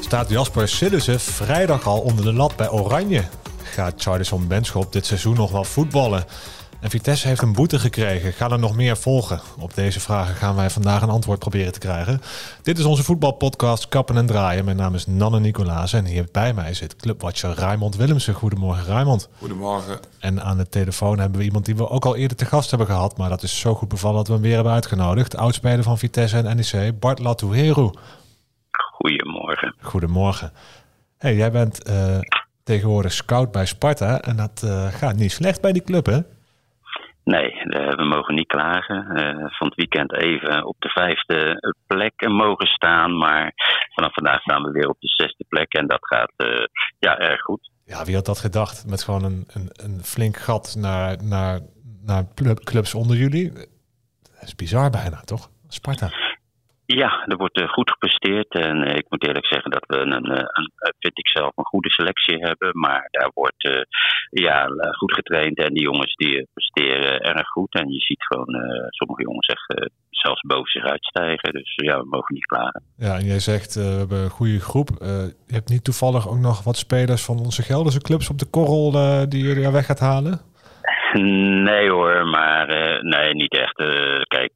Staat Jasper Sillissen vrijdag al onder de lat bij Oranje? Gaat Charlison Benschop dit seizoen nog wel voetballen? En Vitesse heeft een boete gekregen. Gaan er nog meer volgen? Op deze vragen gaan wij vandaag een antwoord proberen te krijgen. Dit is onze voetbalpodcast Kappen en Draaien. Mijn naam is Nanne Nicolaas en hier bij mij zit clubwatcher Raymond Willemsen. Goedemorgen Raymond. Goedemorgen. En aan de telefoon hebben we iemand die we ook al eerder te gast hebben gehad. Maar dat is zo goed bevallen dat we hem weer hebben uitgenodigd. Oudspeler van Vitesse en NEC, Bart Latouheru. Goedemorgen. Goedemorgen. Hey, jij bent uh, tegenwoordig scout bij Sparta en dat uh, gaat niet slecht bij die club, hè? Nee, we mogen niet klagen. Uh, van het weekend even op de vijfde plek mogen staan. Maar vanaf vandaag staan we weer op de zesde plek. En dat gaat uh, ja, erg goed. Ja, wie had dat gedacht? Met gewoon een, een, een flink gat naar, naar, naar clubs onder jullie. Dat is bizar bijna, toch? Sparta. Ja, er wordt uh, goed gepresteerd. En uh, ik moet eerlijk zeggen dat we een, een, een, vind ik zelf, een goede selectie hebben. Maar daar wordt uh, ja, goed getraind. En die jongens die presteren erg goed. En je ziet gewoon sommige jongens echt zelfs boven zich uitstijgen. Dus ja, we mogen niet klagen. Ja, en jij zegt we hebben een goede groep. je hebt niet toevallig ook nog wat spelers van onze Gelderse clubs op de korrel die jullie weg gaat halen? Nee hoor, maar nee, niet echt. kijk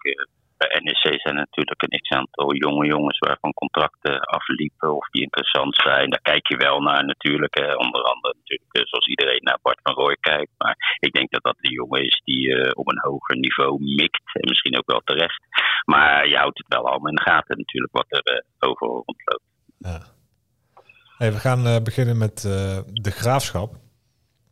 bij NEC zijn natuurlijk een x-aantal jonge jongens waarvan contracten afliepen of die interessant zijn. Daar kijk je wel naar natuurlijk. Hè. Onder andere natuurlijk eh, zoals iedereen naar Bart van Rooij kijkt. Maar ik denk dat dat een jongen is die uh, op een hoger niveau mikt. En misschien ook wel terecht. Maar je houdt het wel allemaal in de gaten natuurlijk wat er uh, overal rondloopt. Ja. We gaan beginnen met de graafschap.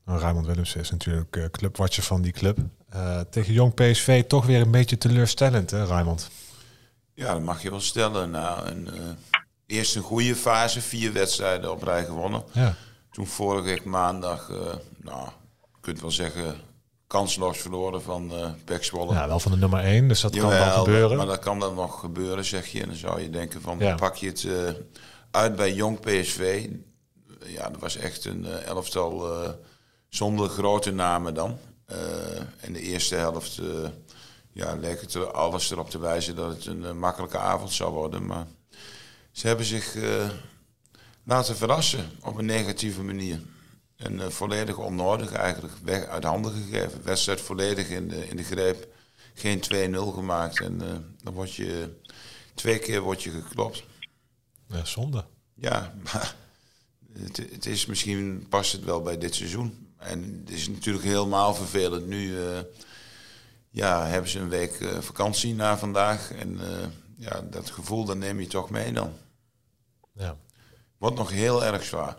Nou, Raymond Willems is natuurlijk uh, clubwatcher van die club. Uh, tegen Jong PSV toch weer een beetje teleurstellend, hè, Raymond? Ja, dat mag je wel stellen. Nou, een, uh, eerst een goede fase, vier wedstrijden op rij gewonnen. Ja. Toen vorige week maandag, nou, je kunt wel zeggen, kansloos verloren van uh, Pek Zwolle. Ja, wel van de nummer 1, dus dat Jawel, kan wel gebeuren. Maar dat kan dan nog gebeuren, zeg je. En dan zou je denken van, ja. pak je het uit bij Jong PSV. Ja, dat was echt een elftal zonder grote namen dan. Uh, in de eerste helft uh, ja, leek het er alles erop te wijzen dat het een uh, makkelijke avond zou worden. Maar ze hebben zich laten verrassen op een negatieve manier. En volledig onnodig eigenlijk weg uit handen gegeven. Wedstrijd volledig in de, in de greep. Geen 2-0 gemaakt. En dan word je twee keer word je geklopt. Ja, zonde. Ja, maar het, het is misschien past het wel bij dit seizoen. En het is natuurlijk helemaal vervelend. Nu uh, ja, hebben ze een week uh, vakantie na vandaag. En uh, ja, dat gevoel dat neem je toch mee dan. Ja. Wordt nog heel erg zwaar.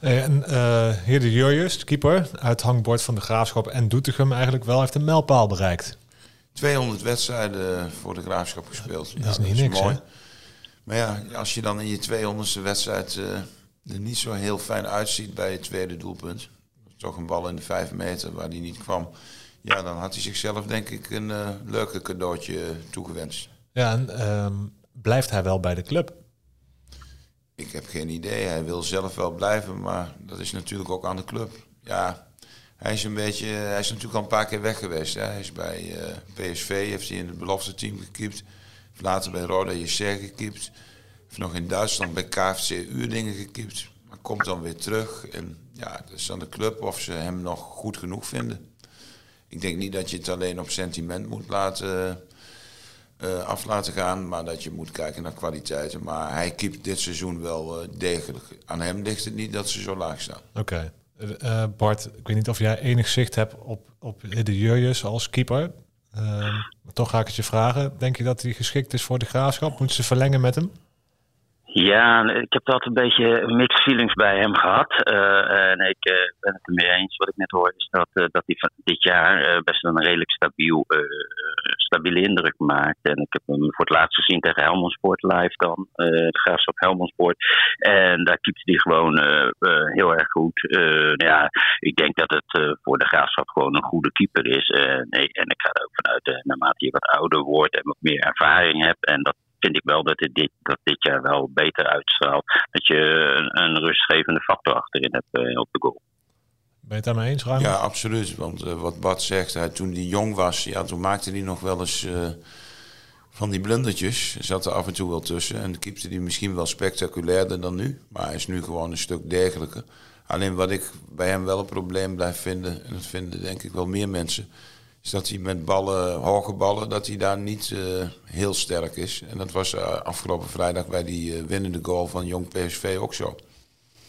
En Heer de Jurjus, keeper, uit hangbord van de Graafschap en Doetinchem eigenlijk wel, heeft een mijlpaal bereikt. 200 wedstrijden voor de Graafschap gespeeld. Dat is niet niks, mooi. Hè? Maar ja, als je dan in je 200ste wedstrijd er niet zo heel fijn uitziet bij je tweede doelpunt toch een bal in de vijf meter waar hij niet kwam. Ja, dan had hij zichzelf denk ik een uh, leuke cadeautje toegewenst. Ja, en uh, blijft hij wel bij de club? Ik heb geen idee. Hij wil zelf wel blijven, maar dat is natuurlijk ook aan de club. Ja, hij is een beetje, hij is natuurlijk al een paar keer weg geweest. Hè. Hij is bij uh, eh, PSV, heeft hij in het belofte team gekiept. Later bij Roda JC gekiept. Heeft nog in Duitsland bij KFC Uerdingen gekiept. Maar komt dan weer terug. En ja, het is aan de club of ze hem nog goed genoeg vinden. Ik denk niet dat je het alleen op sentiment moet laten, uh, af laten gaan, maar dat je moet kijken naar kwaliteiten. Maar hij keept dit seizoen wel uh, degelijk. Aan hem ligt het niet dat ze zo laag staan. Oké. Uh, Bart, ik weet niet of jij enig zicht hebt op, op de Jurjus als keeper. Ehm, toch ga ik het je vragen. Denk je dat hij geschikt is voor de graafschap? Moeten ze verlengen met hem? Ja, ik heb altijd een beetje mixed feelings bij hem gehad. Uh, en ik uh, ben het ermee eens. Wat ik net hoorde is dat, uh, dat hij van dit jaar best een redelijk stabiel, stabiele indruk maakt. En ik heb hem voor het laatst gezien tegen Helmond Sport live dan. de graafschap Helmond Sport. En daar keept hij gewoon heel erg goed. Ja, ik denk dat het voor de graafschap gewoon een goede keeper is. nee, en ik ga er ook vanuit, naarmate je wat ouder wordt en wat meer ervaring hebt. En dat vind ik wel dat dit, dat dit jaar wel beter uitstraalt. Dat je een, een rustgevende factor achterin hebt uh, op de goal. Ben je het daarmee eens, Ruim? Ja, absoluut. Want uh, wat Bart zegt, hij, toen hij jong was, ja, toen maakte hij nog wel eens uh, van die blundertjes zat er af en toe wel tussen. En keepte die misschien wel spectaculairder dan nu. Maar hij is nu gewoon een stuk degelijker. Alleen wat ik bij hem wel een probleem blijf vinden, en dat vinden denk ik wel meer mensen, is dat hij met ballen, hoge ballen, dat hij daar niet uh, heel sterk is. En dat was uh, afgelopen vrijdag bij die uh, winnende goal van Jong PSV ook zo.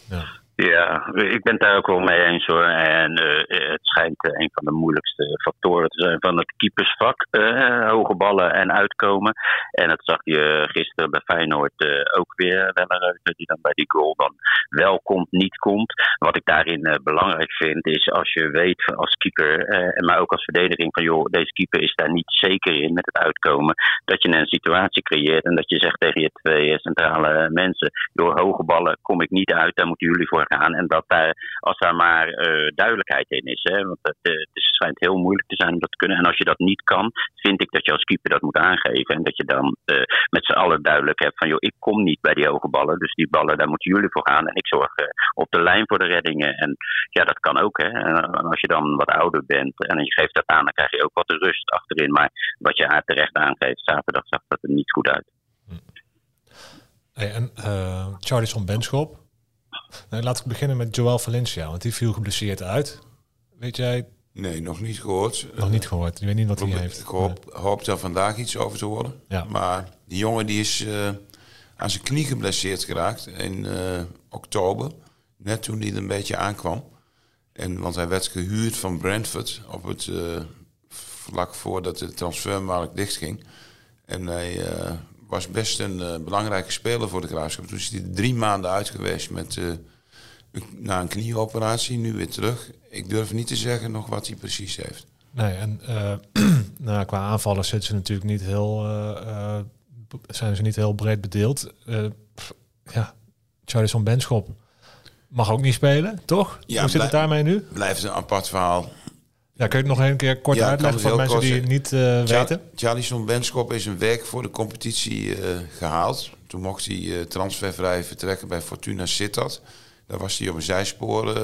Ja. Ja, ik ben het daar ook wel mee eens hoor. En uh, het schijnt uh, een van de moeilijkste factoren te zijn van het keepersvak. Uh, hoge ballen en uitkomen. En dat zag je gisteren bij Feyenoord ook weer. Welleruiter die dan bij die goal dan wel komt, niet komt. Wat ik daarin belangrijk vind is als je weet als keeper, maar ook als verdediging van joh, deze keeper is daar niet zeker in met het uitkomen. Dat je een situatie creëert en dat je zegt tegen je twee centrale mensen, joh, hoge ballen kom ik niet uit, daar moeten jullie voor gaan. En dat daar, als daar maar uh, duidelijkheid in is. Hè, want het, uh, het schijnt heel moeilijk te zijn om dat te kunnen. En als je dat niet kan, vind ik dat je als keeper dat moet aangeven. En dat je dan uh, met z'n allen duidelijk hebt van, joh, ik kom niet bij die hoge ballen. Dus die ballen, daar moeten jullie voor gaan. En ik zorg op de lijn voor de reddingen. En ja, dat kan ook. Hè. En als je dan wat ouder bent en je geeft dat aan, dan krijg je ook wat rust achterin. Maar wat je terecht aangeeft, zaterdag zag dat er niet goed uit. Hey, en uh, Charlison Benschop, nou, laten we beginnen met Joel Valencia, want die viel geblesseerd uit. Weet jij? Nee, nog niet gehoord. Nog niet gehoord. Je weet niet wat hij heeft. Ik hoop, hoop daar vandaag iets over te horen. Ja. Maar die jongen die is uh, aan zijn knie geblesseerd geraakt in uh, oktober. Net toen hij er een beetje aankwam. En, want hij werd gehuurd van Brentford op het uh, vlak voordat de transfermarkt dichtging. En hij was best een uh, belangrijke speler voor de Graafschap. Toen is hij drie maanden uit geweest met, uh, na een knieoperatie, nu weer terug. Ik durf niet te zeggen nog wat hij precies heeft. Nee, en uh, nou, qua aanvallen zitten ze natuurlijk niet heel, zijn ze niet heel breed bedeeld. ja, Charlison Benschop mag ook niet spelen, toch? Ja, Hoe zit het daarmee nu? Blijft een apart verhaal. Ja, kun je het nog een keer kort uitleggen voor mensen die het niet uh, weten? Charlison Benschop is een werk voor de competitie uh, gehaald. Toen mocht hij uh, transfervrij vertrekken bij Fortuna Sittard. Daar was hij op een zijspoor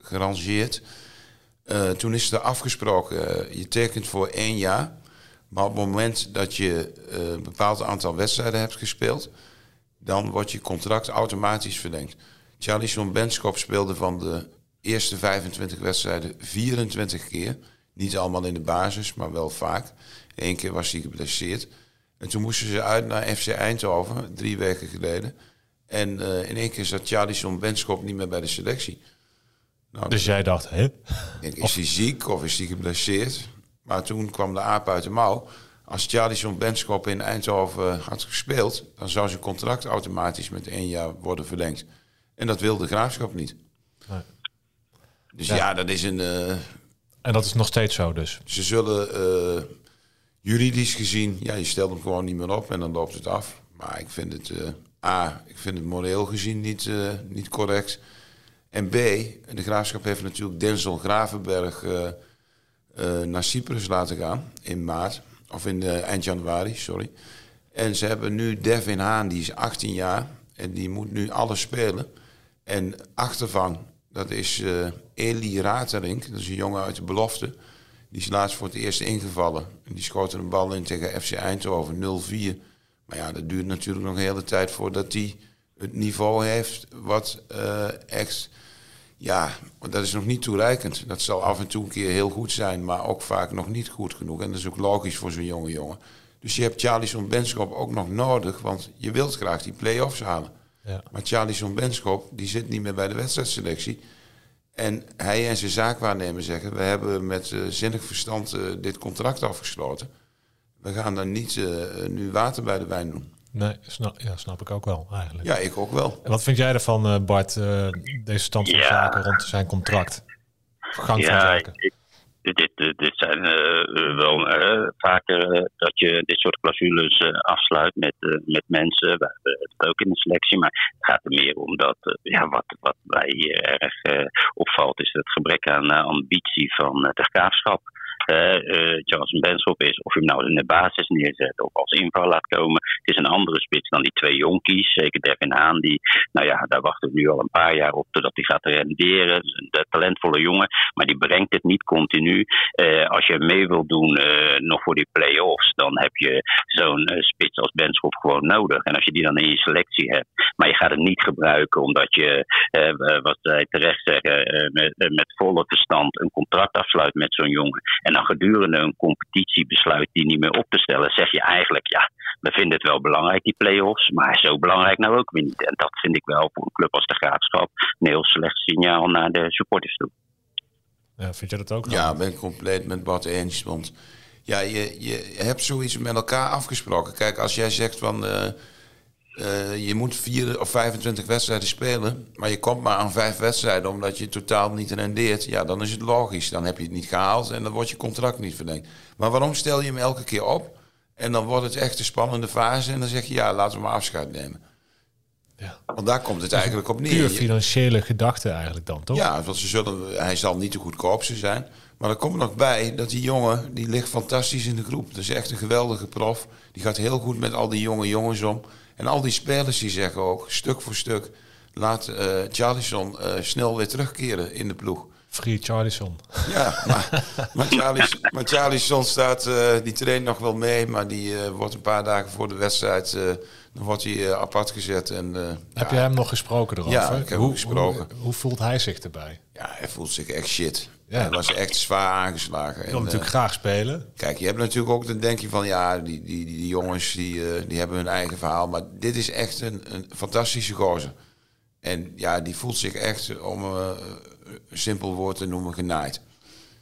gerangeerd. toen is er afgesproken, je tekent voor één jaar. Maar op het moment dat je een bepaald aantal wedstrijden hebt gespeeld... dan wordt je contract automatisch verlengd. Charlison Benschop speelde van de eerste 25 wedstrijden 24 keer. Niet allemaal in de basis, maar wel vaak. Eén keer was hij geblesseerd. En toen moesten ze uit naar FC Eindhoven, drie weken geleden. En uh, in één keer zat Charlison Benschop niet meer bij de selectie. Nou, dus jij dacht, hè? Denk, is hij ziek of is hij geblesseerd? Maar toen kwam de aap uit de mouw. Als Charlison Benschop in Eindhoven had gespeeld... dan zou zijn contract automatisch met één jaar worden verlengd. En dat wilde de Graafschap niet. Dus ja, dat is een... Uh, en dat is nog steeds zo dus? Ze zullen uh, juridisch gezien... Ja, je stelt hem gewoon niet meer op en dan loopt het af. Maar ik vind het... Uh, A, ik vind het moreel gezien niet, niet correct. En B, de graafschap heeft natuurlijk Denzel Gravenberg naar Cyprus laten gaan in maart. Of in eind januari, sorry. En ze hebben nu Devin Haan, die is 18 jaar. En die moet nu alles spelen. En achtervang dat is uh, Eli Raterink, dat is een jongen uit de belofte. Die is laatst voor het eerst ingevallen. En die schoot een bal in tegen FC Eindhoven 0-4. Maar ja, dat duurt natuurlijk nog een hele tijd voordat hij het niveau heeft wat uh, echt... Ja, dat is nog niet toereikend. Dat zal af en toe een keer heel goed zijn, maar ook vaak nog niet goed genoeg. En dat is ook logisch voor zo'n jonge jongen. Dus je hebt Charlison Benschop ook nog nodig, want je wilt graag die play-offs halen. Ja. Maar Charlison Benschop, die zit niet meer bij de wedstrijdselectie. En hij en zijn zaakwaarnemer zeggen: We hebben met uh, zinnig verstand uh, dit contract afgesloten. We gaan dan niet uh, nu water bij de wijn doen. Nee, snap, ja, snap ik ook wel eigenlijk. Ja, ik ook wel. En wat vind jij ervan, Bart, deze stand van ja. zaken rond zijn contract? Gang ja, van zaken. Ik, dit, dit, zijn uh, wel uh, vaker dat je dit soort clausules afsluit met, met mensen. We hebben het ook in de selectie, maar het gaat er meer om dat ja, wat, wat mij erg opvalt, is het gebrek aan ambitie van de graafschap. Uh, Charles Benschop is, of je hem nou in de basis neerzet of als inval laat komen. Het is een andere spits dan die twee jonkies. Zeker Devin Haan, die, nou ja, daar wachten we nu al een paar jaar op totdat hij gaat renderen. Een talentvolle jongen, maar die brengt het niet continu. Uh, als je mee wil doen nog voor die play-offs, dan heb je zo'n spits als Benschop gewoon nodig. En als je die dan in je selectie hebt, maar je gaat het niet gebruiken omdat je, wat zij terecht zeggen, met, volle verstand een contract afsluit met zo'n jongen. En dan gedurende een competitie besluit die niet meer op te stellen, zeg je eigenlijk, ja, we vinden het wel belangrijk, die play-offs, maar zo belangrijk nou ook weer niet. En dat vind ik wel voor een club als de Graafschap een heel slecht signaal naar de supporters toe. Ja, vind je dat ook? Ja, ben ik compleet met Bart eens. Want ja, je, je hebt zoiets met elkaar afgesproken. Kijk, als jij zegt van... Uh, uh, je moet vier of 25 wedstrijden spelen, maar je komt maar aan vijf wedstrijden omdat je totaal niet rendeert. Ja, dan is het logisch. Dan heb je het niet gehaald en dan wordt je contract niet verlengd. Maar waarom stel je hem elke keer op? En dan wordt het echt een spannende fase en dan zeg je ja, laten we maar afscheid nemen. Ja. Want daar komt het eigenlijk op neer. Puur financiële gedachte eigenlijk dan, toch? Ja, want ze zullen, hij zal niet de goedkoopste zijn. Maar er komt nog bij dat die jongen, die ligt fantastisch in de groep. Dat is echt een geweldige prof. Die gaat heel goed met al die jonge jongens om. En al die spelers die zeggen ook, stuk voor stuk, laat uh, Charlison uh, snel weer terugkeren in de ploeg. Free Charlison. Ja, maar, maar, Charlis, maar Charlison staat, uh, die traint nog wel mee, maar die wordt een paar dagen voor de wedstrijd, dan wordt hij apart gezet. En, Heb ja, je hem nog gesproken erover? Ja, ik heb hoe, gesproken. Hoe, hoe, voelt hij zich erbij? Ja, hij voelt zich echt shit. Ja. Hij was echt zwaar aangeslagen. Hij wil natuurlijk graag spelen. Kijk, je hebt natuurlijk ook, dan denk je van ja, die, die, die, jongens die, uh, die hebben hun eigen verhaal. Maar dit is echt een, een fantastische gozer. En ja, die voelt zich echt, om uh, een simpel woord te noemen, genaaid.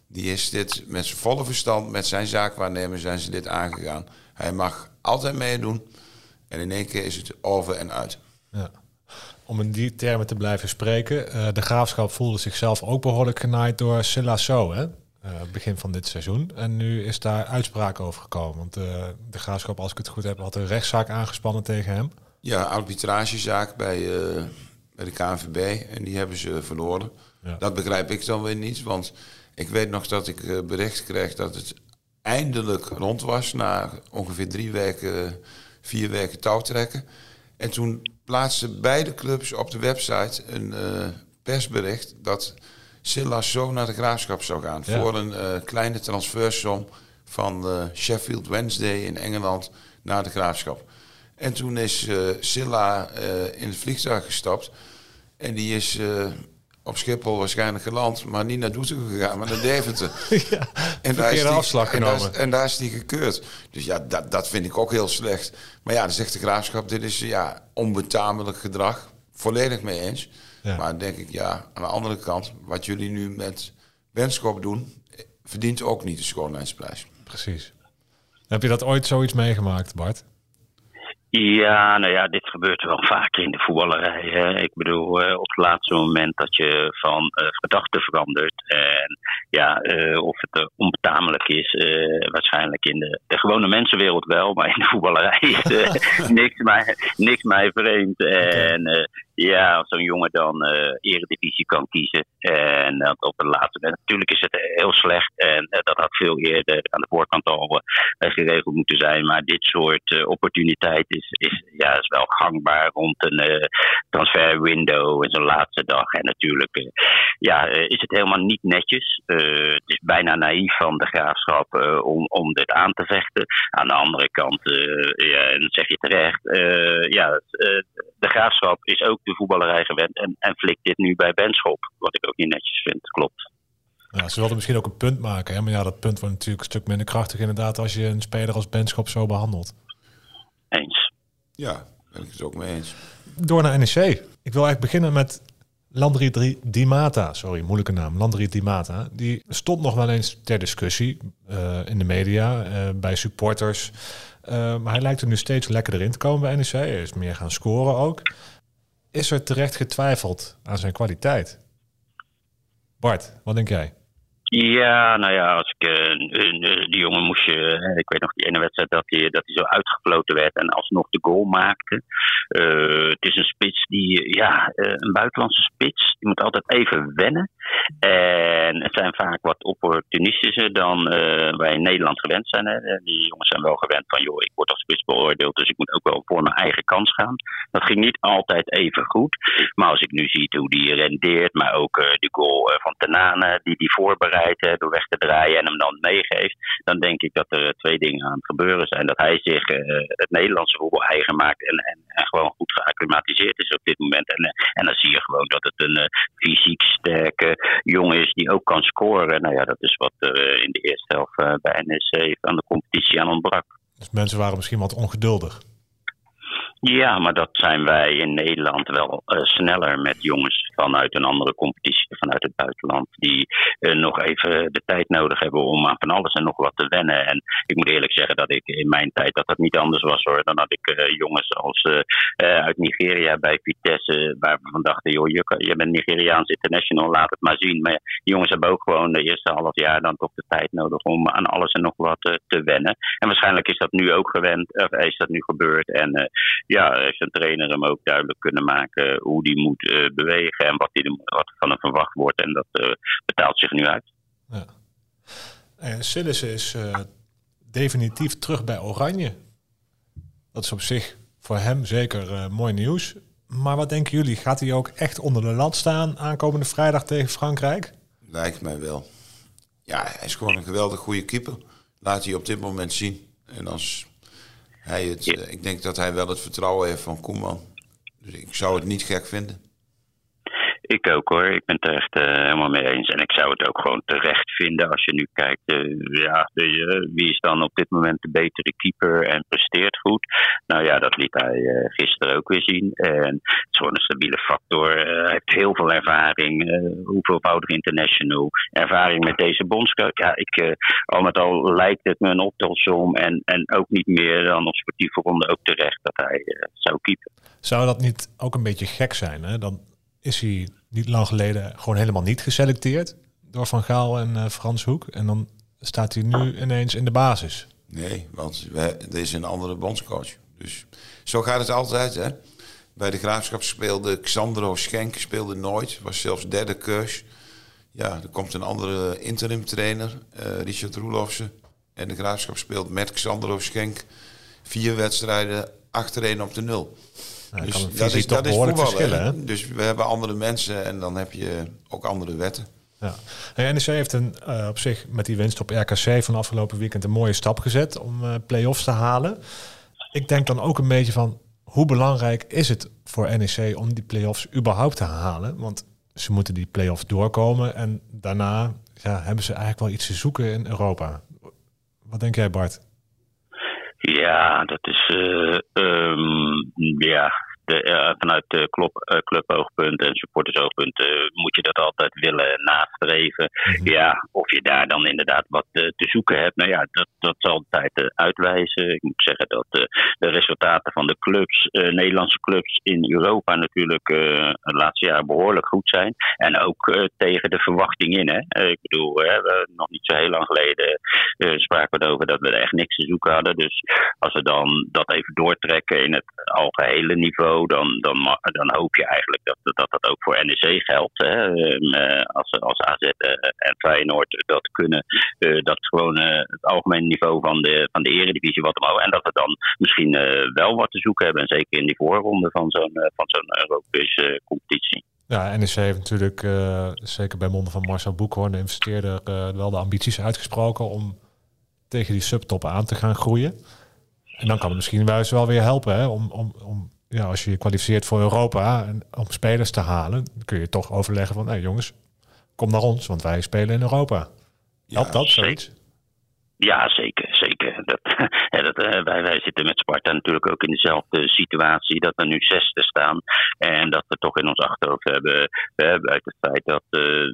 Die is dit met zijn volle verstand, met zijn zaakwaarnemer zijn ze dit aangegaan. Hij mag altijd meedoen. En in één keer is het over en uit. Ja om in die termen te blijven spreken. Uh, de graafschap voelde zichzelf ook behoorlijk genaaid door Silla So, hè? Uh, begin van dit seizoen. En nu is daar uitspraak over gekomen. Want uh, de graafschap, als ik het goed heb, had een rechtszaak aangespannen tegen hem. Ja, arbitragezaak bij, bij de KNVB. En die hebben ze verloren. Ja. Dat begrijp ik dan weer niet. Want ik weet nog dat ik bericht kreeg dat het eindelijk rond was. Na ongeveer drie weken, vier weken touwtrekken. En toen plaatsten beide clubs op de website een uh, persbericht dat Silla zo naar de graafschap zou gaan. Voor een uh, kleine transfersom van uh, Sheffield Wednesday in Engeland naar de graafschap. En toen is Silla in het vliegtuig gestapt. En die is op Schiphol waarschijnlijk geland, maar niet naar Doetinchem gegaan, maar naar Deventer. ja, en daar is die, afslag en genomen. En daar is die gekeurd. Dus ja, dat, dat vind ik ook heel slecht. Maar ja, dan zegt de graafschap, dit is ja, onbetamelijk gedrag. Volledig mee eens. Maar denk ik, ja, aan de andere kant, wat jullie nu met Benschop doen, verdient ook niet de schoonheidsprijs. Precies. Heb je dat ooit zoiets meegemaakt, Bart? Ja, nou ja, dit gebeurt wel vaker in de voetballerij. Hè. Ik bedoel, uh, op het laatste moment dat je van uh, gedachten verandert. En ja, uh, of het onbetamelijk is, waarschijnlijk in de, de, gewone mensenwereld wel, maar in de voetballerij is niks, mij, niks mij vreemd. En ja, als zo'n jongen dan uh, eredivisie kan kiezen. En dat op het laatste moment. Natuurlijk is het heel slecht. En uh, dat had veel eerder aan de voorkant al uh, geregeld moeten zijn. Maar dit soort opportuniteit is, is, ja, is wel gangbaar rond een transfer window in zo'n laatste dag. En natuurlijk ja, is het helemaal niet netjes. het is bijna naïef van de graafschap om, om dit aan te vechten. Aan de andere kant, ja, en zeg je terecht, ja, de graafschap is ook de voetballerij gewend en, en flikt dit nu bij Benschop. Wat ik ook niet netjes vind, klopt. Ja, ze wilden misschien ook een punt maken. Hè? Maar ja, dat punt wordt natuurlijk een stuk minder krachtig inderdaad als je een speler als Benschop zo behandelt. Eens. Ja, ben ik het ook mee eens. Door naar NEC. Ik wil eigenlijk beginnen met Landry Di Mata. Sorry, moeilijke naam. Landry Di Mata. Die stond nog wel eens ter discussie uh, in de media, uh, bij supporters. Uh, maar hij lijkt er nu steeds lekker erin te komen bij NEC. Hij is meer gaan scoren ook is er terecht getwijfeld aan zijn kwaliteit? Bart, wat denk jij? Ja, nou ja, als ik, uh, die jongen moest je, ik weet nog die ene wedstrijd dat hij, dat hij zo uitgefloten werd en alsnog de goal maakte. Uh, het is een spits die, ja, een buitenlandse spits, die moet altijd even wennen. En het zijn vaak wat opportunistischer dan wij in Nederland gewend zijn. Hè. Die jongens zijn wel gewend van, joh, ik word als spits beoordeeld, dus ik moet ook wel voor mijn eigen kans gaan. Dat ging niet altijd even goed. Maar als ik nu zie hoe die rendeert, maar ook de goal van Tenane die die voorbereidt door weg te draaien en hem dan meegeeft, dan denk ik dat er twee dingen aan het gebeuren zijn. Dat hij zich het Nederlandse voetbal eigen maakt en, en, gewoon goed geacclimatiseerd is op dit moment. En, eh, en dan zie je gewoon dat het een fysiek sterke jongen is die ook kan scoren. Nou ja, dat is wat er in de eerste helft bij NEC aan de competitie aan ontbrak. Dus mensen waren misschien wat ongeduldig. Ja, maar dat zijn wij in Nederland wel uh, sneller met jongens vanuit een andere competitie, vanuit het buitenland, die uh, nog even de tijd nodig hebben om aan van alles en nog wat te wennen. En ik moet eerlijk zeggen dat ik in mijn tijd dat dat niet anders was hoor. Dan had ik uh, jongens als uit Nigeria bij Vitesse, waar we van dachten, joh, je, je bent Nigeriaans international, laat het maar zien. Maar die jongens hebben ook gewoon de eerste half jaar dan toch de tijd nodig om aan alles en nog wat te wennen. En waarschijnlijk is dat nu ook gewend, of is dat nu gebeurd. En ja, heeft een trainer hem ook duidelijk kunnen maken hoe die moet bewegen en wat, die, wat van hem verwacht wordt. En dat uh, betaalt zich nu uit. Ja. En Sillissen is uh, definitief terug bij Oranje. Dat is op zich voor hem zeker mooi nieuws. Maar wat denken jullie? Gaat hij ook echt onder de lat staan aankomende vrijdag tegen Frankrijk? Lijkt mij wel. Ja, hij is gewoon een geweldig goede keeper. Laat hij op dit moment zien. En als hij het, eh, ik denk dat hij wel het vertrouwen heeft van Koeman. Dus ik zou het niet gek vinden. Ik ook hoor. Ik ben er echt uh, helemaal mee eens. En ik zou het ook gewoon terecht vinden als je nu kijkt. Uh, ja, de, wie is dan op dit moment de betere keeper en presteert goed? Nou ja, dat liet hij gisteren ook weer zien. En het is gewoon een stabiele factor. hij heeft heel veel ervaring. hoeveelvoudig international. Ervaring met deze bondscoach. Ja, ik, al met al lijkt het me een optelsom. En, en ook niet meer dan op sportieve ronde ook terecht dat hij zou keepen. Zou dat niet ook een beetje gek zijn? Hè? Dan is hij niet lang geleden gewoon helemaal niet geselecteerd door Van Gaal en uh, Frans Hoek. En dan staat hij nu ineens in de basis. Nee, want we, er is een andere bondscoach. Dus zo gaat het altijd. Hè? Bij de Graafschap speelde Xandro Schenk speelde nooit. Was zelfs derde keus. Ja, er komt een andere interim trainer, uh, Richard Roelofsen. En de Graafschap speelt met Xandro Schenk vier wedstrijden achtereen op de nul dus dat is, dat is voetballen. Dus we hebben andere mensen en dan heb je ook andere wetten. Ja. En NEC heeft een, uh, op zich met die winst op RKC van afgelopen weekend een mooie stap gezet om uh, play-offs te halen. Ik denk dan ook een beetje van hoe belangrijk is het voor NEC om die play-offs überhaupt te halen? Want ze moeten die play-offs doorkomen en daarna ja, hebben ze eigenlijk wel iets te zoeken in Europa. Wat denk jij Bart? Ja, dat is. Um, ja, uh, vanuit de club, uh, cluboogpunt en supportersoogpunt uh, moet je dat altijd willen nastreven. Mhm. Ja, of je daar dan inderdaad wat te zoeken hebt, nou ja, dat, dat zal de tijd uitwijzen. Ik moet zeggen dat de resultaten van de clubs, Nederlandse clubs in Europa natuurlijk het laatste jaar behoorlijk goed zijn. En ook tegen de verwachting in. Hè. ik bedoel, we, nog niet zo heel lang geleden spraken we erover dat we er echt niks te zoeken hadden. Dus als we dan dat even doortrekken in het algehele niveau dan, dan, dan hoop je eigenlijk dat dat, dat ook voor NEC geldt. Hè. Ehm, eh, als, als AZ eh, en Feyenoord dat kunnen, eh, dat gewoon het algemene niveau van de, van de eredivisie wat omhoog. En dat we dan misschien wel wat te zoeken hebben, en zeker in die voorronde van zo'n van zo'n Europese competitie. Ja, NEC heeft natuurlijk, zeker bij monden van Marcel Boekhoorn, de investeerder, wel de ambities uitgesproken om tegen die subtop aan te gaan groeien. En dan kan het misschien wel weer helpen hè, om, om, om ja, als je je kwalificeert voor Europa en om spelers te halen, kun je toch overleggen van, hey, jongens, kom naar ons, want wij spelen in Europa. Helpt dat zoiets? Ja, zeker, zeker. Dat, wij, wij zitten met Sparta natuurlijk ook in dezelfde situatie. Dat we nu zesde staan. En dat we toch in ons achterhoofd hebben. buiten het feit dat,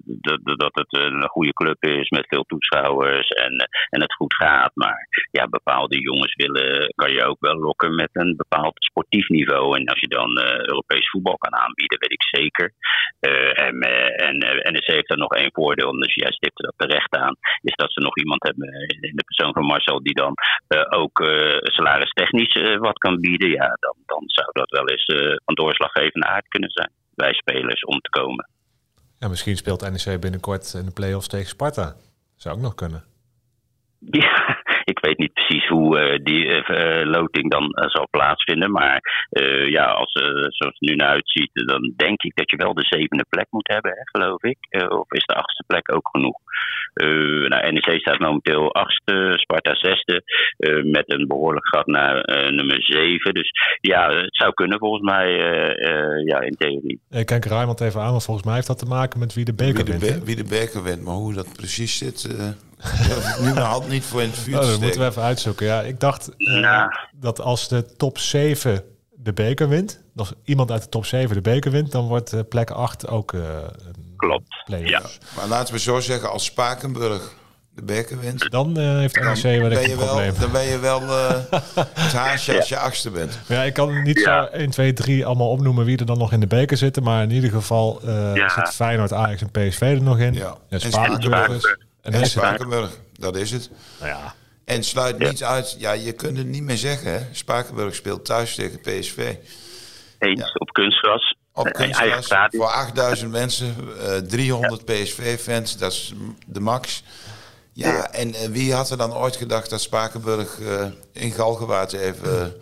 dat, dat het een goede club is met veel toeschouwers. En, en het goed gaat. Maar ja, bepaalde jongens willen, kan je ook wel lokken met een bepaald sportief niveau. En als je dan Europees voetbal kan aanbieden, weet ik zeker. en, en NEC heeft er nog één voordeel. Dus jij stipte dat terecht aan. Is dat ze nog iemand hebben in de persoon van Marcel die dan ook salaristechnisch uh, wat kan bieden, ja, dan, dan zou dat wel eens van doorslaggevende aard kunnen zijn bij spelers om te komen. Ja, misschien speelt NEC binnenkort in de play-offs tegen Sparta. Zou ook nog kunnen. Ja, ik weet niet precies hoe uh, die uh, loting dan uh, zal plaatsvinden. Maar ja, als, zoals het nu naar uitziet, dan denk ik dat je wel de zevende plek moet hebben, hè, geloof ik. of is de achtste plek ook genoeg? nou, NEC staat momenteel achtste, Sparta zesde. met een behoorlijk gat naar nummer zeven. Dus ja, het zou kunnen volgens mij, ja, in theorie. Ik kijk Raymond even aan, want volgens mij heeft dat te maken met wie de beker wie wint. wie de beker wint, maar hoe dat precies zit nu mijn hand niet voor in het vuur oh, Dat moeten we even uitzoeken. Ja, ik dacht uh, dat als de top 7 de beker wint, als iemand uit de top 7 de beker wint, dan wordt uh, plek 8 ook uh, Klopt. Ja. Maar laten we zo zeggen, als Spakenburg de beker wint, dan heeft NEC wel een probleem. dan ben je wel het haasje ja. als je achtste bent. Ja, ik kan niet ja. zo 1, 2, 3 allemaal opnoemen wie er dan nog in de beker zitten, maar in ieder geval zit Feyenoord, Ajax en PSV er nog in. Ja. En Spakenburg. En, en Spakenburg, dat is het. Nou ja. En sluit niets uit. Ja, je kunt het niet meer zeggen. Hè? Spakenburg speelt thuis tegen PSV. Eens ja. op kunstgras. Op kunstgras. Voor 8000 mensen, uh, 300 ja. PSV-fans, dat is de max. Ja, ja. en uh, wie had er dan ooit gedacht dat Spakenburg uh, in Galgenwaard even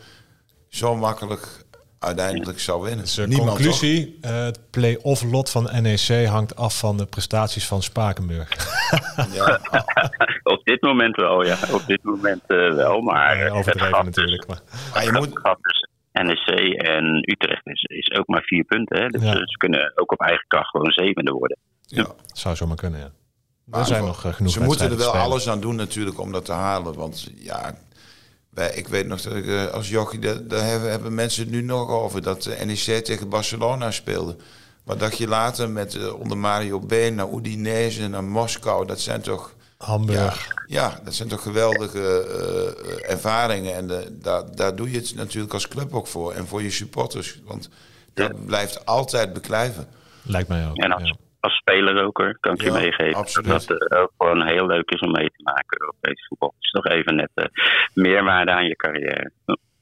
zo makkelijk uiteindelijk zou winnen. Dus, Niemand, conclusie, uh, het play-off lot van NEC hangt af van de prestaties van Spakenburg. ja. op dit moment wel, ja. Op dit moment uh, wel, maar... Ja, overdreven natuurlijk. Maar, maar je moet... NEC en Utrecht is, is ook maar vier punten. Hè? Dus ja. ze kunnen ook op eigen kracht gewoon zevende worden. Ja, zou zomaar kunnen, ja. Maar er zijn nog genoeg Ze moeten er wel alles aan doen natuurlijk om dat te halen. Want ja, ik weet nog dat ik uh, als jochie, daar, daar hebben, hebben, mensen het nu nog over, dat de NEC tegen Barcelona speelde. Wat dacht je later met uh, onder Mario Been naar Udinese, naar Moskou? Dat zijn toch... Hamburg. Ja, ja dat zijn toch geweldige uh, ervaringen. En de, daar, daar doe je het natuurlijk als club ook voor. En voor je supporters. Want dat ja. blijft altijd beklijven. Lijkt mij ook. En als, ja. Als speler ook hoor, kan ik ja, je meegeven. Absoluut. Dat het ook gewoon heel leuk is om mee te maken. Europees voetbal. Het is nog even net uh, meerwaarde aan je carrière.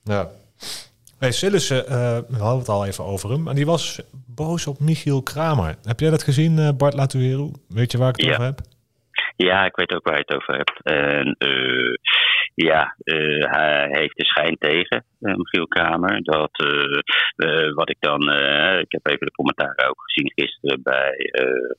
Ja. Hey, Sillissen, uh, we hadden het al even over hem. En die was boos op Michiel Kramer. Heb jij dat gezien, uh, Bart Latuero? Weet je waar ik het ja. over heb? Ja, ik weet ook waar je het over hebt. En ja, uh, hij heeft de schijn tegen, uh, Michiel Kramer. Dat wat ik dan, ik heb even de commentaren ook gezien gisteren bij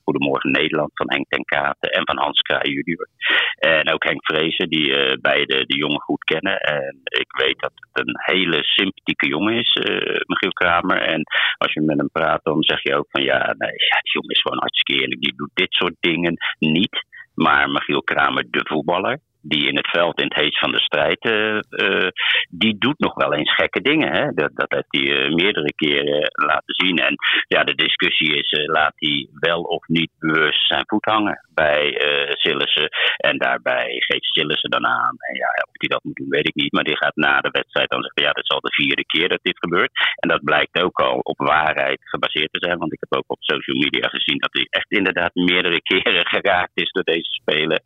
Goedemorgen Nederland van Henk ten Katen en van Hans Kraai junior. En ook Henk Vrezen, die beide de jongen goed kennen. En ik weet dat het een hele sympathieke jongen is, Michiel Kramer. En als je met hem praat, dan zeg je ook van ja, nee, die jongen is gewoon hartstikke eerlijk. Die doet dit soort dingen niet. Maar Michiel Kramer, de voetballer, die in het veld in het heet van de strijd, uh, uh, die doet nog wel eens gekke dingen. Hè? Dat, dat heeft hij uh, meerdere keren laten zien. En ja, de discussie is, laat hij wel of niet bewust zijn voet hangen bij Sillissen. En daarbij geeft Sillissen dan aan. En ja, of hij dat moet doen, weet ik niet. Maar die gaat na de wedstrijd dan zeggen, ja, dit is al de vierde keer dat dit gebeurt. En dat blijkt ook al op waarheid gebaseerd te zijn. Want ik heb ook op social media gezien dat hij echt inderdaad meerdere keren geraakt is door deze spelen.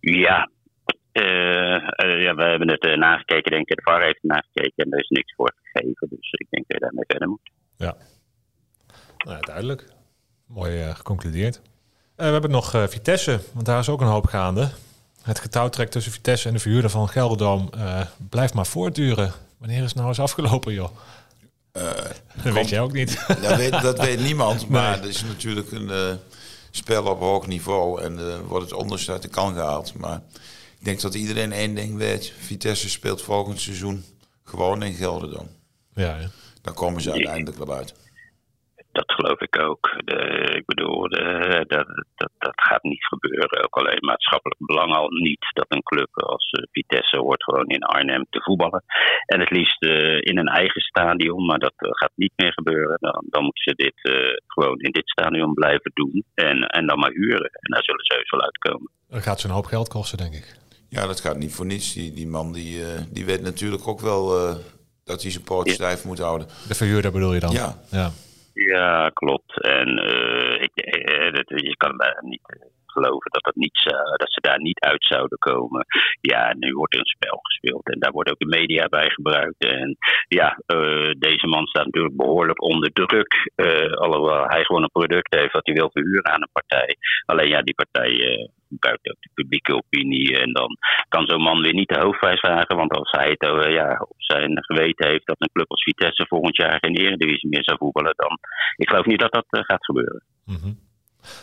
Ja, ja, we hebben het uh, nagekeken, denk ik. De VAR heeft nagekeken en er is niks voor gegeven. Dus ik denk dat je daarmee verder moet. Ja, nou, duidelijk. Mooi geconcludeerd. we hebben nog Vitesse, want daar is ook een hoop gaande. Het getouwtrek tussen Vitesse en de verhuurder van Gelderdoom blijft maar voortduren. Wanneer is het nou eens afgelopen, joh? dat komt, weet jij ook niet. Dat weet, dat weet niemand, maar nee. het is natuurlijk een spel op hoog niveau en wordt het onderste uit de kan gehaald. Maar ik denk dat iedereen één ding weet. Vitesse speelt volgend seizoen gewoon in Gelderdoom. Ja, ja. Dan komen ze uiteindelijk wel uit. dat geloof ik ook. De, ik bedoel, de, dat, dat, dat gaat niet gebeuren. Ook alleen maatschappelijk belang al niet dat een club als uh, Vitesse hoort gewoon in Arnhem te voetballen. En het liefst uh, in een eigen stadion, maar dat uh, gaat niet meer gebeuren. Dan, dan moeten ze dit gewoon in dit stadion blijven doen en, en dan maar huren. En daar zullen ze heus wel uitkomen. Dat gaat ze een hoop geld kosten, denk ik. Ja, dat gaat niet voor niets. Die, die man die, die weet natuurlijk ook wel dat hij zijn poot stijf moet houden. De verhuurder bedoel je dan? Ja. Ja, ja klopt. En uh, ik, uh, je kan bijna niet geloven dat, dat, niet, dat ze daar niet uit zouden komen. Ja, nu wordt er een spel gespeeld en daar wordt ook de media bij gebruikt. En ja, uh, deze man staat natuurlijk behoorlijk onder druk. Uh, alhoewel hij gewoon een product heeft wat hij wil verhuren aan een partij. Alleen ja, die partij gebruikt ook de publieke opinie. En dan kan zo'n man weer niet de hoofdprijs vragen. Want als hij het uh, ja, op zijn geweten heeft dat een club als Vitesse volgend jaar geen eredivisie meer zou voetballen, dan ik geloof niet dat dat gaat gebeuren. -hmm.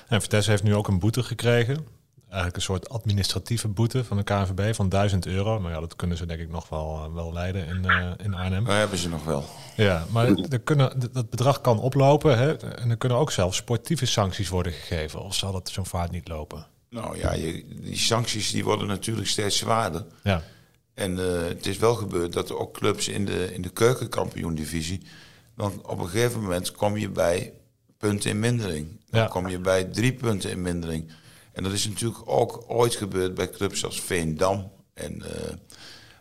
En Vitesse heeft nu ook een boete gekregen. Eigenlijk een soort administratieve boete van de KNVB van 1000 euro. Nou ja, dat kunnen ze denk ik nog wel, wel leiden in, uh, in Arnhem. Dat hebben ze nog wel. Ja, maar er kunnen, dat bedrag kan oplopen. Hè? En er kunnen ook zelfs sportieve sancties worden gegeven. Of zal dat zo'n vaart niet lopen? Nou ja, je, die sancties die worden natuurlijk steeds zwaarder. Ja. En uh, het is wel gebeurd dat er ook clubs in de, in de keukenkampioen-divisie... dan op een gegeven moment kom je bij punten in mindering. Dan ja. kom je bij drie punten in mindering. En dat is natuurlijk ook ooit gebeurd bij clubs als Veendam en uh,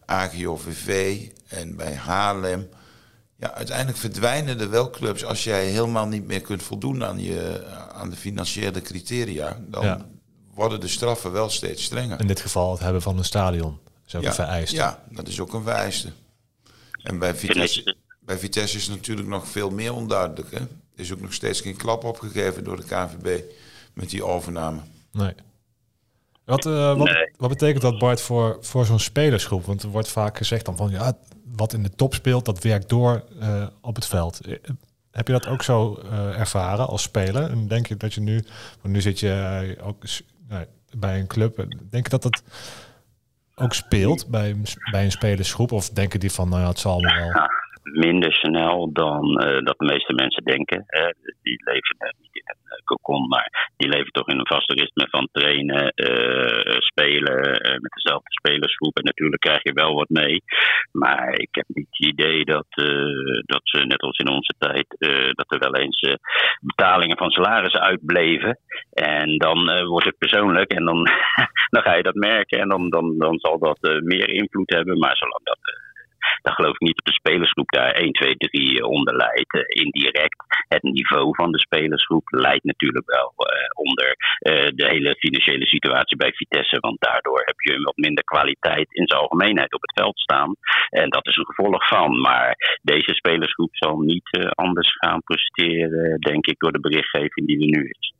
AGOVV en bij Haarlem. Ja, uiteindelijk verdwijnen er wel clubs als jij helemaal niet meer kunt voldoen aan, je, aan de financiële criteria. Dan ja. worden de straffen wel steeds strenger. In dit geval het hebben van een stadion. is ook ja, een vereiste. Ja, dat is ook een vereiste. En bij Vitesse, bij Vitesse is het natuurlijk nog veel meer onduidelijk. Hè? Er is ook nog steeds geen klap opgegeven door de KNVB met die overname. Nee. Wat, uh, wat, nee. wat, betekent dat, Bart, voor, voor zo'n spelersgroep? Want er wordt vaak gezegd dan van ja, wat in de top speelt, dat werkt door uh, op het veld. Heb je dat ook zo uh, ervaren als speler? En denk je dat je nu, want nu zit je ook bij een club, denk je dat dat ook speelt bij, bij een spelersgroep? Of denken die van, nou ja, het zal me wel minder snel dan uh, dat de meeste mensen denken. Die leven uh, niet in een uh, cocon, maar die leven toch in een vaste ritme van trainen, spelen met dezelfde spelersgroep. En natuurlijk krijg je wel wat mee. Maar ik heb niet het idee dat, dat ze, net als in onze tijd, dat er wel eens betalingen van salarissen uitbleven. En dan wordt het persoonlijk en dan, dan ga je dat merken. En dan, dan, dan zal dat meer invloed hebben. Maar zolang dat dan geloof ik niet dat de spelersgroep daar 1, 2, 3 onder leidt. Uh, indirect het niveau van de spelersgroep leidt natuurlijk wel uh, onder uh, de hele financiële situatie bij Vitesse. Want daardoor heb je een wat minder kwaliteit in zijn algemeenheid op het veld staan. En dat is een gevolg van. Maar deze spelersgroep zal niet anders gaan presteren, denk ik, door de berichtgeving die er nu is.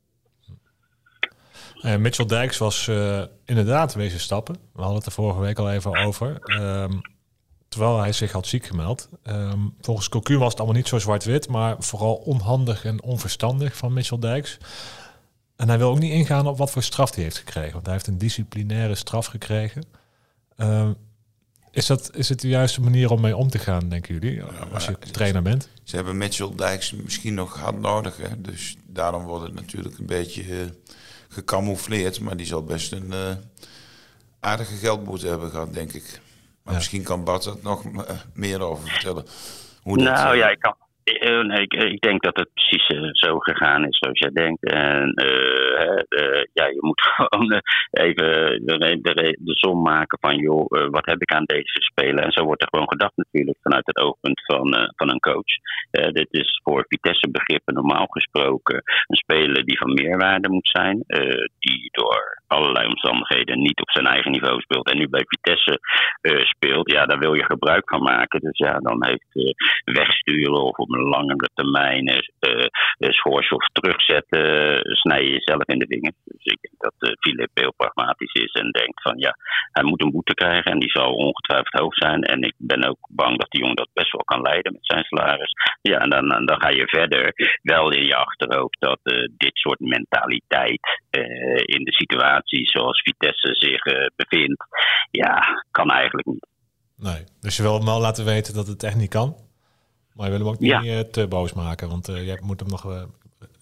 Uh, Mitchell Dijks was uh, inderdaad wezen stappen. We hadden het er vorige week al even over. Um, terwijl hij zich had ziek gemeld. Um, volgens Cocu was het allemaal niet zo zwart-wit, maar vooral onhandig en onverstandig van Mitchell Dijks. En hij wil ook niet ingaan op wat voor straf hij heeft gekregen, want hij heeft een disciplinaire straf gekregen. Um, is, dat, is het de juiste manier om mee om te gaan, denken jullie, als je trainer bent? Ze hebben Mitchell Dijks misschien nog hard nodig, hè? dus daarom wordt het natuurlijk een beetje uh, gecamoufleerd, maar die zal best een uh, aardige geldboete hebben gehad, denk ik. Maar ja. misschien kan Bart er nog meer over vertellen. Hoe nou dat, ja, ik kan. Nee, ik, ik, denk dat het precies uh, zo gegaan is zoals jij denkt. En uh, uh, ja, je moet gewoon even de, de, de, som maken van, joh, wat heb ik aan deze speler? En zo wordt er gewoon gedacht natuurlijk vanuit het oogpunt van, van een coach. dit is voor Vitesse begrippen normaal gesproken een speler die van meerwaarde moet zijn. die door allerlei omstandigheden niet op zijn eigen niveau speelt. En nu bij Vitesse speelt. Ja, daar wil je gebruik van maken. Dus ja, dan heeft wegsturen of op een langere termijn uh, schorsen of terugzetten, snij je jezelf in de dingen. Dus ik denk dat uh, heel pragmatisch is en denkt van ja, hij moet een boete krijgen en die zal ongetwijfeld hoog zijn. En ik ben ook bang dat die jongen dat best wel kan leiden met zijn salaris. Ja, en dan, dan ga je verder wel in je achterhoofd dat uh, dit soort mentaliteit in de situatie zoals Vitesse zich bevindt, ja, kan eigenlijk niet. Nee, dus je wil hem wel laten weten dat het echt niet kan? Maar je wil hem ook niet ja. te boos maken, want uh, je moet hem nog,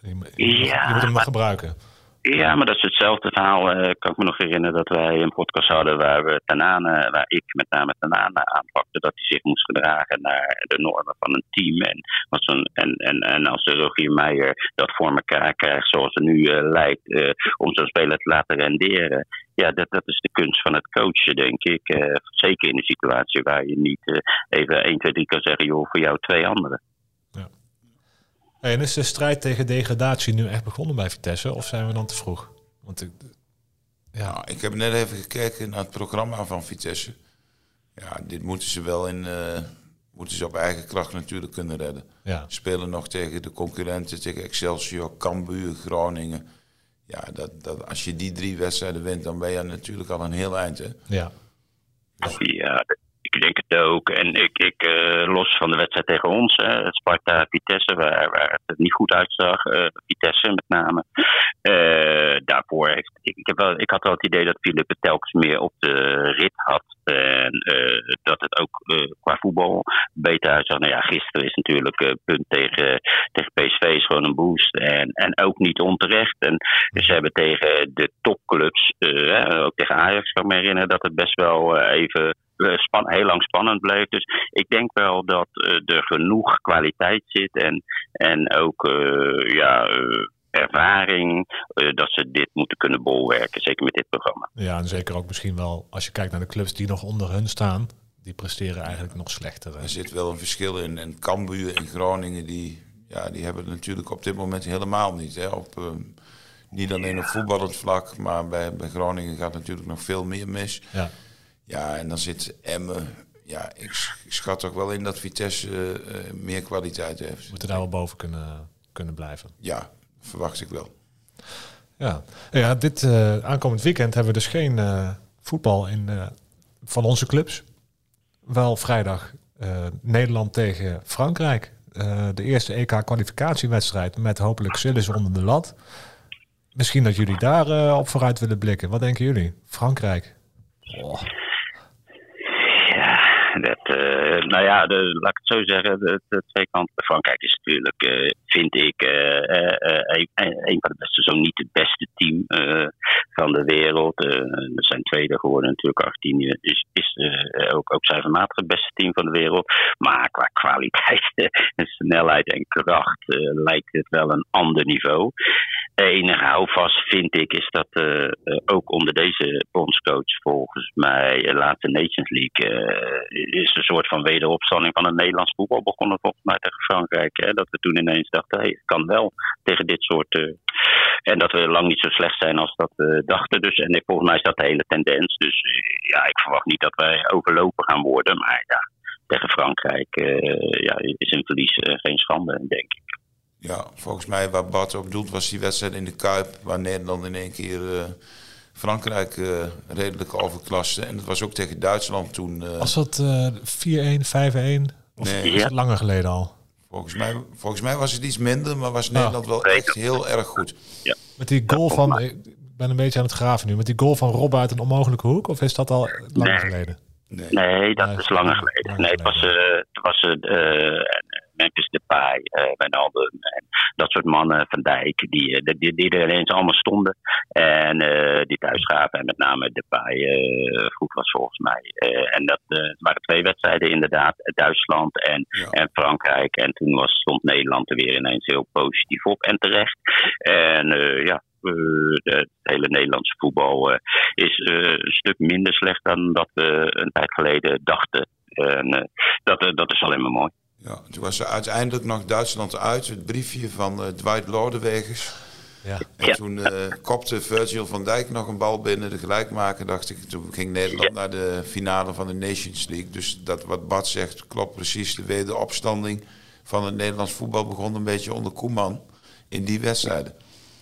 je, je, ja, moet hem nog gebruiken. Ja, maar dat is hetzelfde verhaal. Uh, kan ik me nog herinneren dat wij een podcast hadden waar we Tanane, waar ik met name Tanane aanpakte, dat hij zich moest gedragen naar de normen van een team. En, een, en, en, en als de Rogier Meijer dat voor elkaar krijgt zoals het nu uh, lijkt, uh, om zo'n speler te laten renderen. Ja, dat, dat is de kunst van het coachen, denk ik. zeker in een situatie waar je niet even 1, 2, 3 kan zeggen, joh, voor jou twee anderen. En is de strijd tegen degradatie nu echt begonnen bij Vitesse of zijn we dan te vroeg? Want ik, ja. Nou, ik heb net even gekeken naar het programma van Vitesse. Ja, dit moeten ze wel in, uh, moeten ze op eigen kracht natuurlijk kunnen redden. Ja. Spelen nog tegen de concurrenten, tegen Excelsior, Cambuur, Groningen. Ja, dat, dat, als je die drie wedstrijden wint, dan ben je natuurlijk al een heel eind. Hè? Ja. Ja, ik denk het ook. En ik, ik uh, los van de wedstrijd tegen ons, Sparta Vitesse, waar, waar het niet goed uitzag, uh, Vitesse met name. daarvoor heeft ik, ik, had wel het idee dat Philippe telkens meer op de rit had. En dat het ook qua voetbal beter uitzag. Nou gisteren is natuurlijk punt tegen, tegen PSV is gewoon een boost. En, en ook niet onterecht. En ze hebben tegen de topclubs, ook tegen Ajax kan ik me herinneren, dat het best wel even eh, span, heel lang spannend bleef. Dus ik denk wel dat uh, er genoeg kwaliteit zit en, en ook uh, ja, ervaring dat ze dit moeten kunnen bolwerken. Zeker met dit programma. Ja, en zeker ook misschien wel als je kijkt naar de clubs die nog onder hun staan. Die presteren eigenlijk nog slechter. Er zit wel een verschil in. En Cambuur en Groningen, die, ja, die hebben het natuurlijk op dit moment helemaal niet. Hè. Op, niet alleen op voetballend vlak, maar bij, bij Groningen gaat natuurlijk nog veel meer mis. Ja. Ja, en dan zit Emmen. Ja, ik, schat toch wel in dat Vitesse uh, meer kwaliteit heeft. Moeten daar wel boven kunnen, kunnen blijven. Ja, verwacht ik wel. Ja, ja dit uh, aankomend weekend hebben we dus geen uh, voetbal in, van onze clubs. Wel vrijdag Nederland tegen Frankrijk. de eerste EK-kwalificatiewedstrijd met hopelijk Sillis onder de lat. Misschien dat jullie daar op vooruit willen blikken. Wat denken jullie? Frankrijk. Oh dat, uh, nou ja, laat ik het zo zeggen, de, twee kanten. Frankrijk is natuurlijk, uh, vind ik, uh, een, een, van de beste, zo niet het beste team van de wereld. er zijn tweede geworden natuurlijk, Argentinië is, is ook, ook cijfermatig het beste team van de wereld. Maar qua kwaliteit en snelheid en kracht lijkt het wel een ander niveau enige houvast vind ik is dat uh, ook onder deze bondscoach volgens mij uh, laatste Nations League is een soort van wederopstanding van het Nederlands voetbal begonnen volgens mij tegen Frankrijk. Hè, dat we toen ineens dachten, hey, het kan wel tegen dit soort en dat we lang niet zo slecht zijn als dat we dachten. Dus, en volgens mij is dat de hele tendens. Dus ja, ik verwacht niet dat wij overlopen gaan worden. Maar ja, tegen Frankrijk ja, is een verlies geen schande, denk ik. Ja, volgens mij waar Bart op doelt was die wedstrijd in de Kuip, waar Nederland in één keer uh, Frankrijk uh, redelijk overklaste. En dat was ook tegen Duitsland toen. Uh, was dat 4-1, 5-1? Of nee, is het langer geleden al? Volgens mij, volgens mij was het iets minder, maar was Nederland wel echt heel erg goed. Ja. Met die goal van, ik ben een beetje aan het graven nu, met die goal van Rob uit een onmogelijke hoek, of is dat al langer geleden? Nee, nee dat is langer geleden. Nee, het was, het was Memphis Depay, uh, Wijnaldum en dat soort mannen, Van Dijk, die, eh, die, die er ineens allemaal stonden en uh, die thuis gaven. En met name Depay uh, goed was volgens mij. en dat waren twee wedstrijden inderdaad, Duitsland en, en Frankrijk. En toen was, stond Nederland er weer ineens heel positief op en terecht. En ja, het hele Nederlandse voetbal is een stuk minder slecht dan dat we een tijd geleden dachten. En dat, dat is alleen maar mooi. Ja, toen was er uiteindelijk nog Duitsland uit, het briefje van uh, Dwight Lodewegers. Ja. En toen uh, kopte Virgil van Dijk nog een bal binnen, de gelijkmaker, dacht ik. Toen ging Nederland naar de finale van de Nations League. Dus dat wat Bart zegt, klopt precies. De wederopstanding van het Nederlands voetbal begon een beetje onder Koeman in die wedstrijden.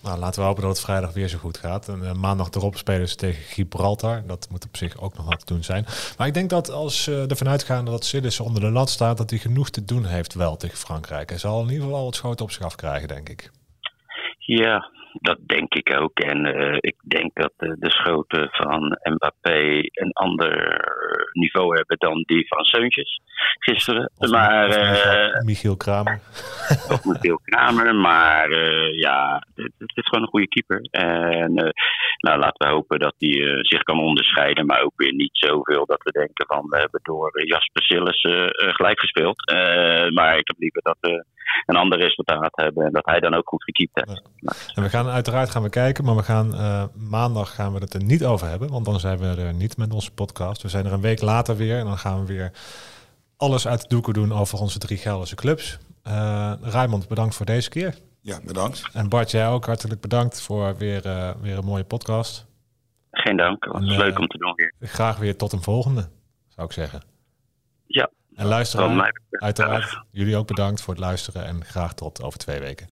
Nou, laten we hopen dat het vrijdag weer zo goed gaat. En uh, maandag erop spelen ze tegen Gibraltar. Dat moet op zich ook nog wat te doen zijn. Maar ik denk dat als uh, ervan uitgaan dat Sillis onder de lat staat, dat hij genoeg te doen heeft wel tegen Frankrijk. Hij zal in ieder geval al het schoten op zich afkrijgen, denk ik. Ja, dat denk ik ook. En uh, ik denk dat de schoten van Mbappé een ander niveau hebben dan die van Seuntjes gisteren. Of, maar, of Michiel Kramer. of Michiel Kramer. Maar ja, het, het, is gewoon een goede keeper. En nou, laten we hopen dat hij zich kan onderscheiden. Maar ook weer niet zoveel dat we denken van we hebben door Jasper Sillis gelijk gespeeld. maar ik heb liever dat we een ander resultaat hebben. En dat hij dan ook goed gekiept heeft. Ja. En we gaan uiteraard gaan we kijken, maar we gaan uh, maandag gaan we het er niet over hebben. Want dan zijn we er niet met onze podcast. We zijn er een week later weer en dan gaan we weer alles uit de doeken doen over onze drie Gelderse clubs. Uh, Raymond, bedankt voor deze keer. Ja, bedankt. En Bart, jij ook hartelijk bedankt voor weer, uh, weer een mooie podcast. Geen dank, het was en, leuk om te doen weer. Graag weer tot een volgende, zou ik zeggen. Ja. En luisteren, uiteraard, jullie ook bedankt voor het luisteren en graag tot over twee weken.